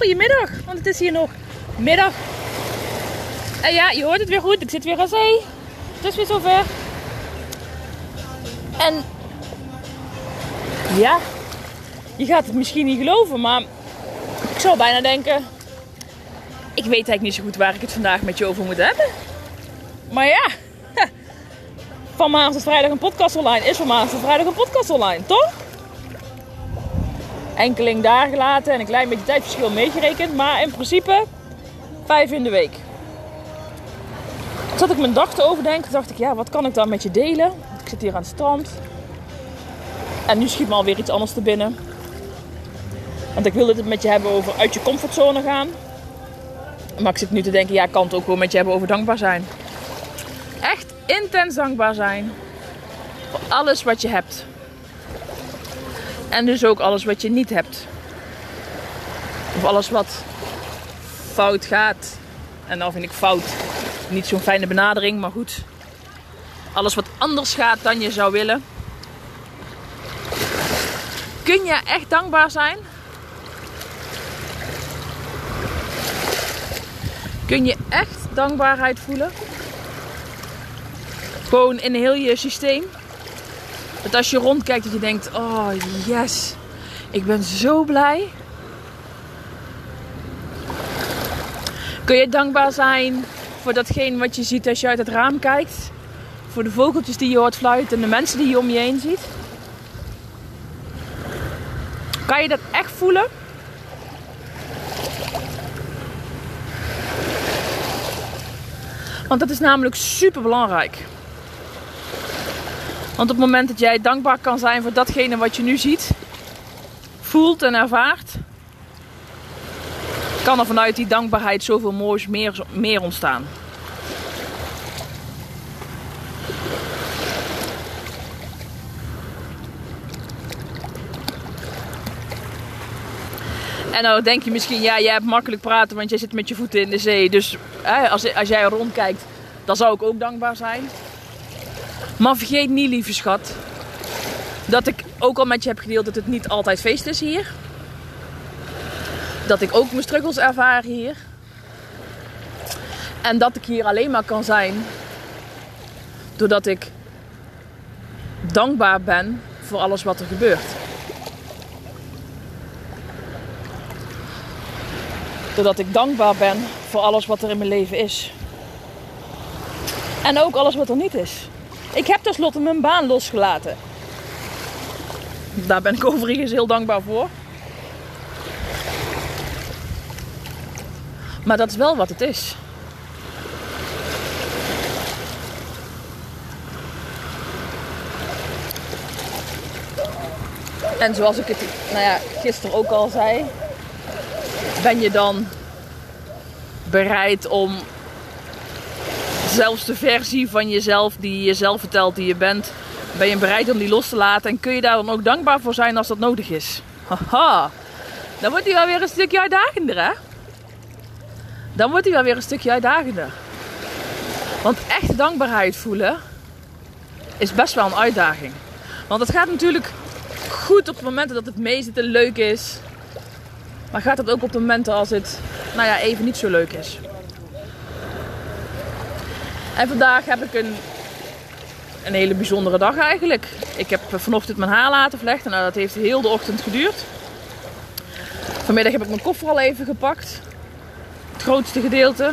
goedemiddag, want het is hier nog middag. En ja, je hoort het weer goed, ik zit weer aan zee. Het is weer zover. En ja, je gaat het misschien niet geloven, maar ik zou bijna denken... Ik weet eigenlijk niet zo goed waar ik het vandaag met je over moet hebben. Maar ja, van maandag tot vrijdag een podcast online is van maandag tot vrijdag een podcast online, toch? Enkeling daar gelaten en een klein beetje tijdverschil meegerekend. Maar in principe vijf in de week. Toen zat ik mijn dag te overdenken. dacht ik, ja, wat kan ik dan met je delen? Ik zit hier aan het strand. En nu schiet me alweer iets anders te binnen. Want ik wilde het met je hebben over uit je comfortzone gaan. Maar ik zit nu te denken, ja, ik kan het ook wel met je hebben over dankbaar zijn. Echt intens dankbaar zijn. Voor alles wat je hebt. En dus ook alles wat je niet hebt. Of alles wat fout gaat. En dan vind ik fout niet zo'n fijne benadering, maar goed. Alles wat anders gaat dan je zou willen. Kun je echt dankbaar zijn? Kun je echt dankbaarheid voelen? Gewoon in heel je systeem. Dat als je rondkijkt dat je denkt, oh yes, ik ben zo blij. Kun je dankbaar zijn voor datgene wat je ziet als je uit het raam kijkt? Voor de vogeltjes die je hoort fluiten en de mensen die je om je heen ziet? Kan je dat echt voelen? Want dat is namelijk super belangrijk. Want op het moment dat jij dankbaar kan zijn voor datgene wat je nu ziet, voelt en ervaart, kan er vanuit die dankbaarheid zoveel moois meer, meer ontstaan. En dan denk je misschien, ja, jij hebt makkelijk praten, want jij zit met je voeten in de zee. Dus hè, als, als jij rondkijkt, dan zou ik ook dankbaar zijn. Maar vergeet niet, lieve schat, dat ik ook al met je heb gedeeld dat het niet altijd feest is hier. Dat ik ook mijn struggles ervaar hier. En dat ik hier alleen maar kan zijn doordat ik dankbaar ben voor alles wat er gebeurt. Doordat ik dankbaar ben voor alles wat er in mijn leven is. En ook alles wat er niet is. Ik heb tenslotte mijn baan losgelaten. Daar ben ik overigens heel dankbaar voor. Maar dat is wel wat het is. En zoals ik het nou ja, gisteren ook al zei, ben je dan bereid om zelfs de versie van jezelf die je zelf vertelt die je bent, ben je bereid om die los te laten en kun je daar dan ook dankbaar voor zijn als dat nodig is. Haha, dan wordt hij wel weer een stukje uitdagender hè? Dan wordt hij wel weer een stukje uitdagender. Want echt dankbaarheid voelen is best wel een uitdaging. Want het gaat natuurlijk goed op de momenten dat het meest en leuk is. Maar gaat het ook op de momenten als het nou ja, even niet zo leuk is. En vandaag heb ik een, een hele bijzondere dag eigenlijk. Ik heb vanochtend mijn haar laten vlechten. Nou, dat heeft heel de ochtend geduurd. Vanmiddag heb ik mijn koffer al even gepakt. Het grootste gedeelte.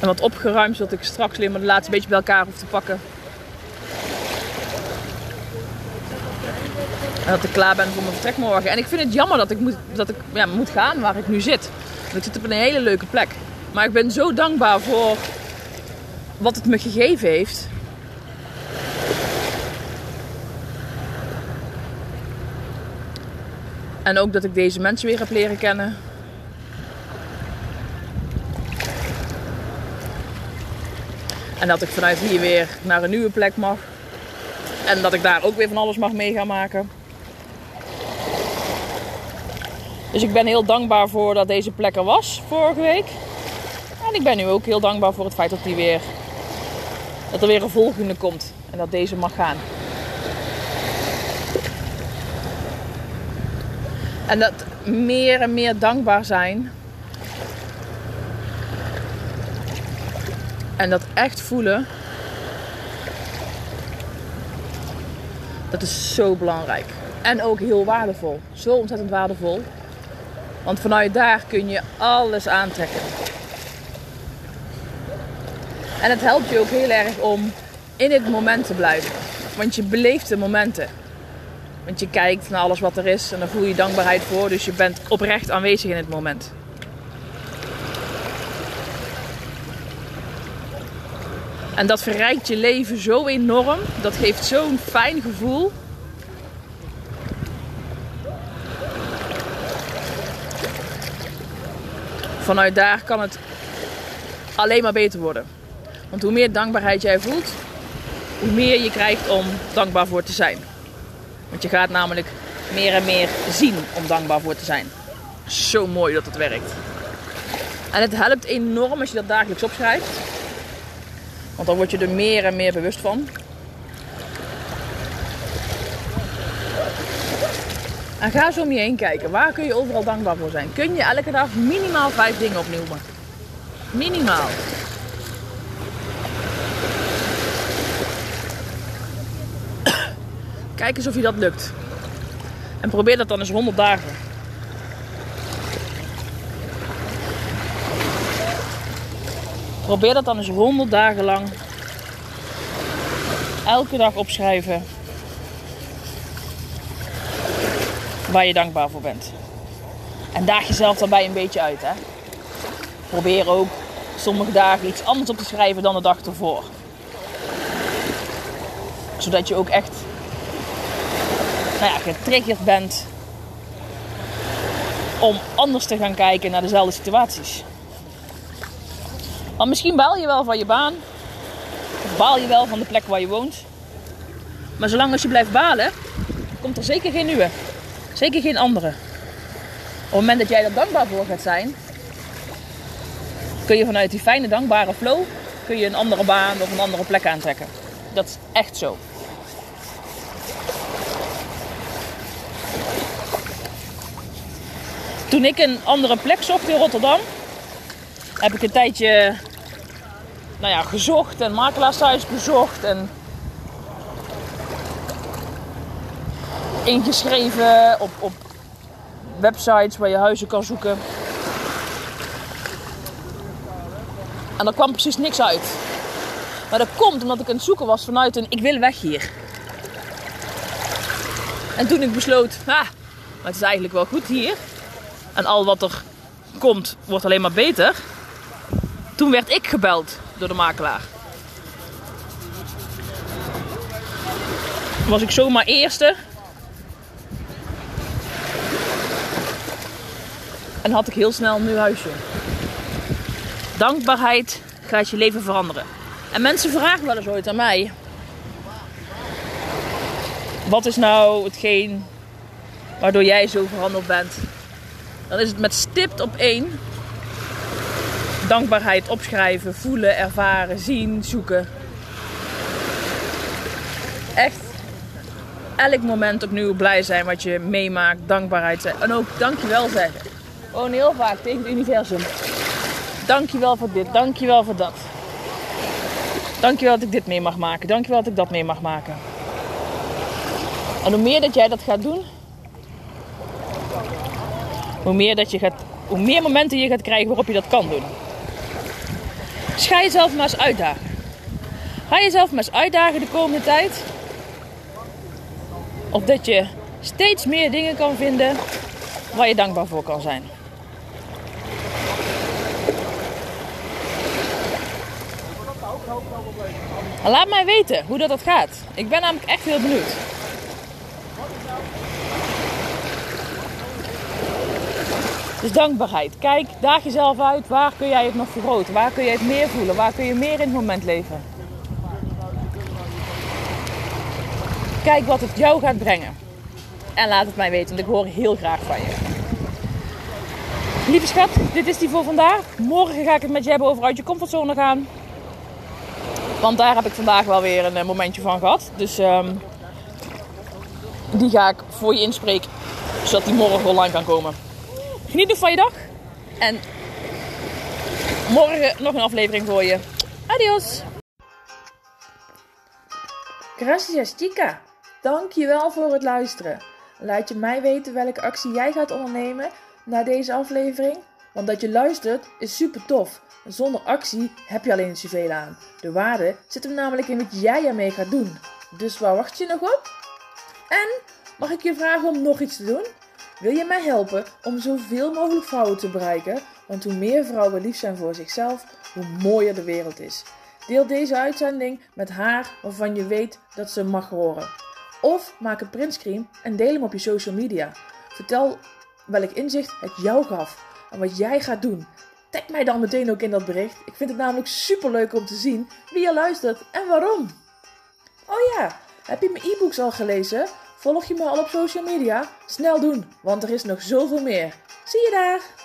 En wat opgeruimd, zodat ik straks alleen maar de laatste beetje bij elkaar hoef te pakken. En dat ik klaar ben voor mijn vertrek morgen. En ik vind het jammer dat ik moet, dat ik, ja, moet gaan waar ik nu zit. Want ik zit op een hele leuke plek. Maar ik ben zo dankbaar voor wat het me gegeven heeft. En ook dat ik deze mensen weer heb leren kennen. En dat ik vanuit hier weer naar een nieuwe plek mag. En dat ik daar ook weer van alles mag mee gaan maken. Dus ik ben heel dankbaar voor dat deze plek er was vorige week. En ik ben nu ook heel dankbaar voor het feit dat, die weer, dat er weer een volgende komt. En dat deze mag gaan. En dat meer en meer dankbaar zijn. En dat echt voelen. Dat is zo belangrijk. En ook heel waardevol. Zo ontzettend waardevol. Want vanuit daar kun je alles aantrekken. En het helpt je ook heel erg om in het moment te blijven. Want je beleeft de momenten. Want je kijkt naar alles wat er is en daar voel je dankbaarheid voor. Dus je bent oprecht aanwezig in het moment. En dat verrijkt je leven zo enorm. Dat geeft zo'n fijn gevoel. Vanuit daar kan het alleen maar beter worden. Want hoe meer dankbaarheid jij voelt, hoe meer je krijgt om dankbaar voor te zijn. Want je gaat namelijk meer en meer zien om dankbaar voor te zijn. Zo mooi dat het werkt. En het helpt enorm als je dat dagelijks opschrijft. Want dan word je er meer en meer bewust van. En ga zo om je heen kijken. Waar kun je overal dankbaar voor zijn? Kun je elke dag minimaal vijf dingen opnoemen? Minimaal. Kijk eens of je dat lukt. En probeer dat dan eens 100 dagen. Probeer dat dan eens 100 dagen lang. Elke dag opschrijven. Waar je dankbaar voor bent. En daag jezelf daarbij een beetje uit. Hè? Probeer ook sommige dagen iets anders op te schrijven dan de dag ervoor. Zodat je ook echt nou ja, getriggerd bent om anders te gaan kijken naar dezelfde situaties. Want misschien baal je wel van je baan. Of baal je wel van de plek waar je woont. Maar zolang als je blijft balen, komt er zeker geen nieuwe. Zeker geen andere. Op het moment dat jij er dankbaar voor gaat zijn, kun je vanuit die fijne, dankbare flow kun je een andere baan of een andere plek aantrekken. Dat is echt zo. Toen ik een andere plek zocht in Rotterdam, heb ik een tijdje nou ja, gezocht en makelaarshuis bezocht en ingeschreven op, op websites waar je huizen kan zoeken. En er kwam precies niks uit. Maar dat komt omdat ik aan het zoeken was vanuit een ik wil weg hier. En toen ik besloot, ah, maar het is eigenlijk wel goed hier. En al wat er komt, wordt alleen maar beter. Toen werd ik gebeld door de makelaar. Was ik zomaar eerste. En had ik heel snel een nieuw huisje. Dankbaarheid gaat je leven veranderen. En mensen vragen wel eens ooit aan mij: wat is nou hetgeen waardoor jij zo veranderd bent? Dan is het met stipt op één dankbaarheid opschrijven, voelen, ervaren, zien, zoeken. Echt elk moment opnieuw blij zijn wat je meemaakt, dankbaarheid zijn. En ook dankjewel zeggen. Gewoon heel vaak tegen het universum. Dankjewel voor dit, dankjewel voor dat. Dankjewel dat ik dit mee mag maken, dankjewel dat ik dat mee mag maken. En hoe meer dat jij dat gaat doen, hoe meer, dat je gaat, hoe meer momenten je gaat krijgen waarop je dat kan doen. Dus ga jezelf maar eens uitdagen. Ga jezelf maar eens uitdagen de komende tijd. Of dat je steeds meer dingen kan vinden waar je dankbaar voor kan zijn. laat mij weten hoe dat, dat gaat. Ik ben namelijk echt heel benieuwd. Dus dankbaarheid. Kijk, daag jezelf uit. Waar kun jij het nog vergroten? Waar kun je het meer voelen? Waar kun je meer in het moment leven? Kijk wat het jou gaat brengen. En laat het mij weten, want ik hoor heel graag van je. Lieve schat, dit is die voor vandaag. Morgen ga ik het met je hebben over uit je comfortzone gaan. Want daar heb ik vandaag wel weer een eh, momentje van gehad. Dus um, die ga ik voor je inspreken. Zodat die morgen online kan komen. Geniet nog van je dag. En morgen nog een aflevering voor je. Adios. Gracias chica. Dankjewel voor het luisteren. Laat je mij weten welke actie jij gaat ondernemen na deze aflevering. Want dat je luistert is super tof. Zonder actie heb je alleen zoveel aan. De waarde zit hem namelijk in wat jij ermee gaat doen. Dus waar wacht je nog op? En mag ik je vragen om nog iets te doen? Wil je mij helpen om zoveel mogelijk vrouwen te bereiken? Want hoe meer vrouwen lief zijn voor zichzelf, hoe mooier de wereld is. Deel deze uitzending met haar waarvan je weet dat ze mag horen. Of maak een printscreen en deel hem op je social media. Vertel welk inzicht het jou gaf en wat jij gaat doen. Tag mij dan meteen ook in dat bericht. Ik vind het namelijk super leuk om te zien wie je luistert en waarom. Oh ja, heb je mijn e-books al gelezen? Volg je me al op social media? Snel doen, want er is nog zoveel meer. Zie je daar!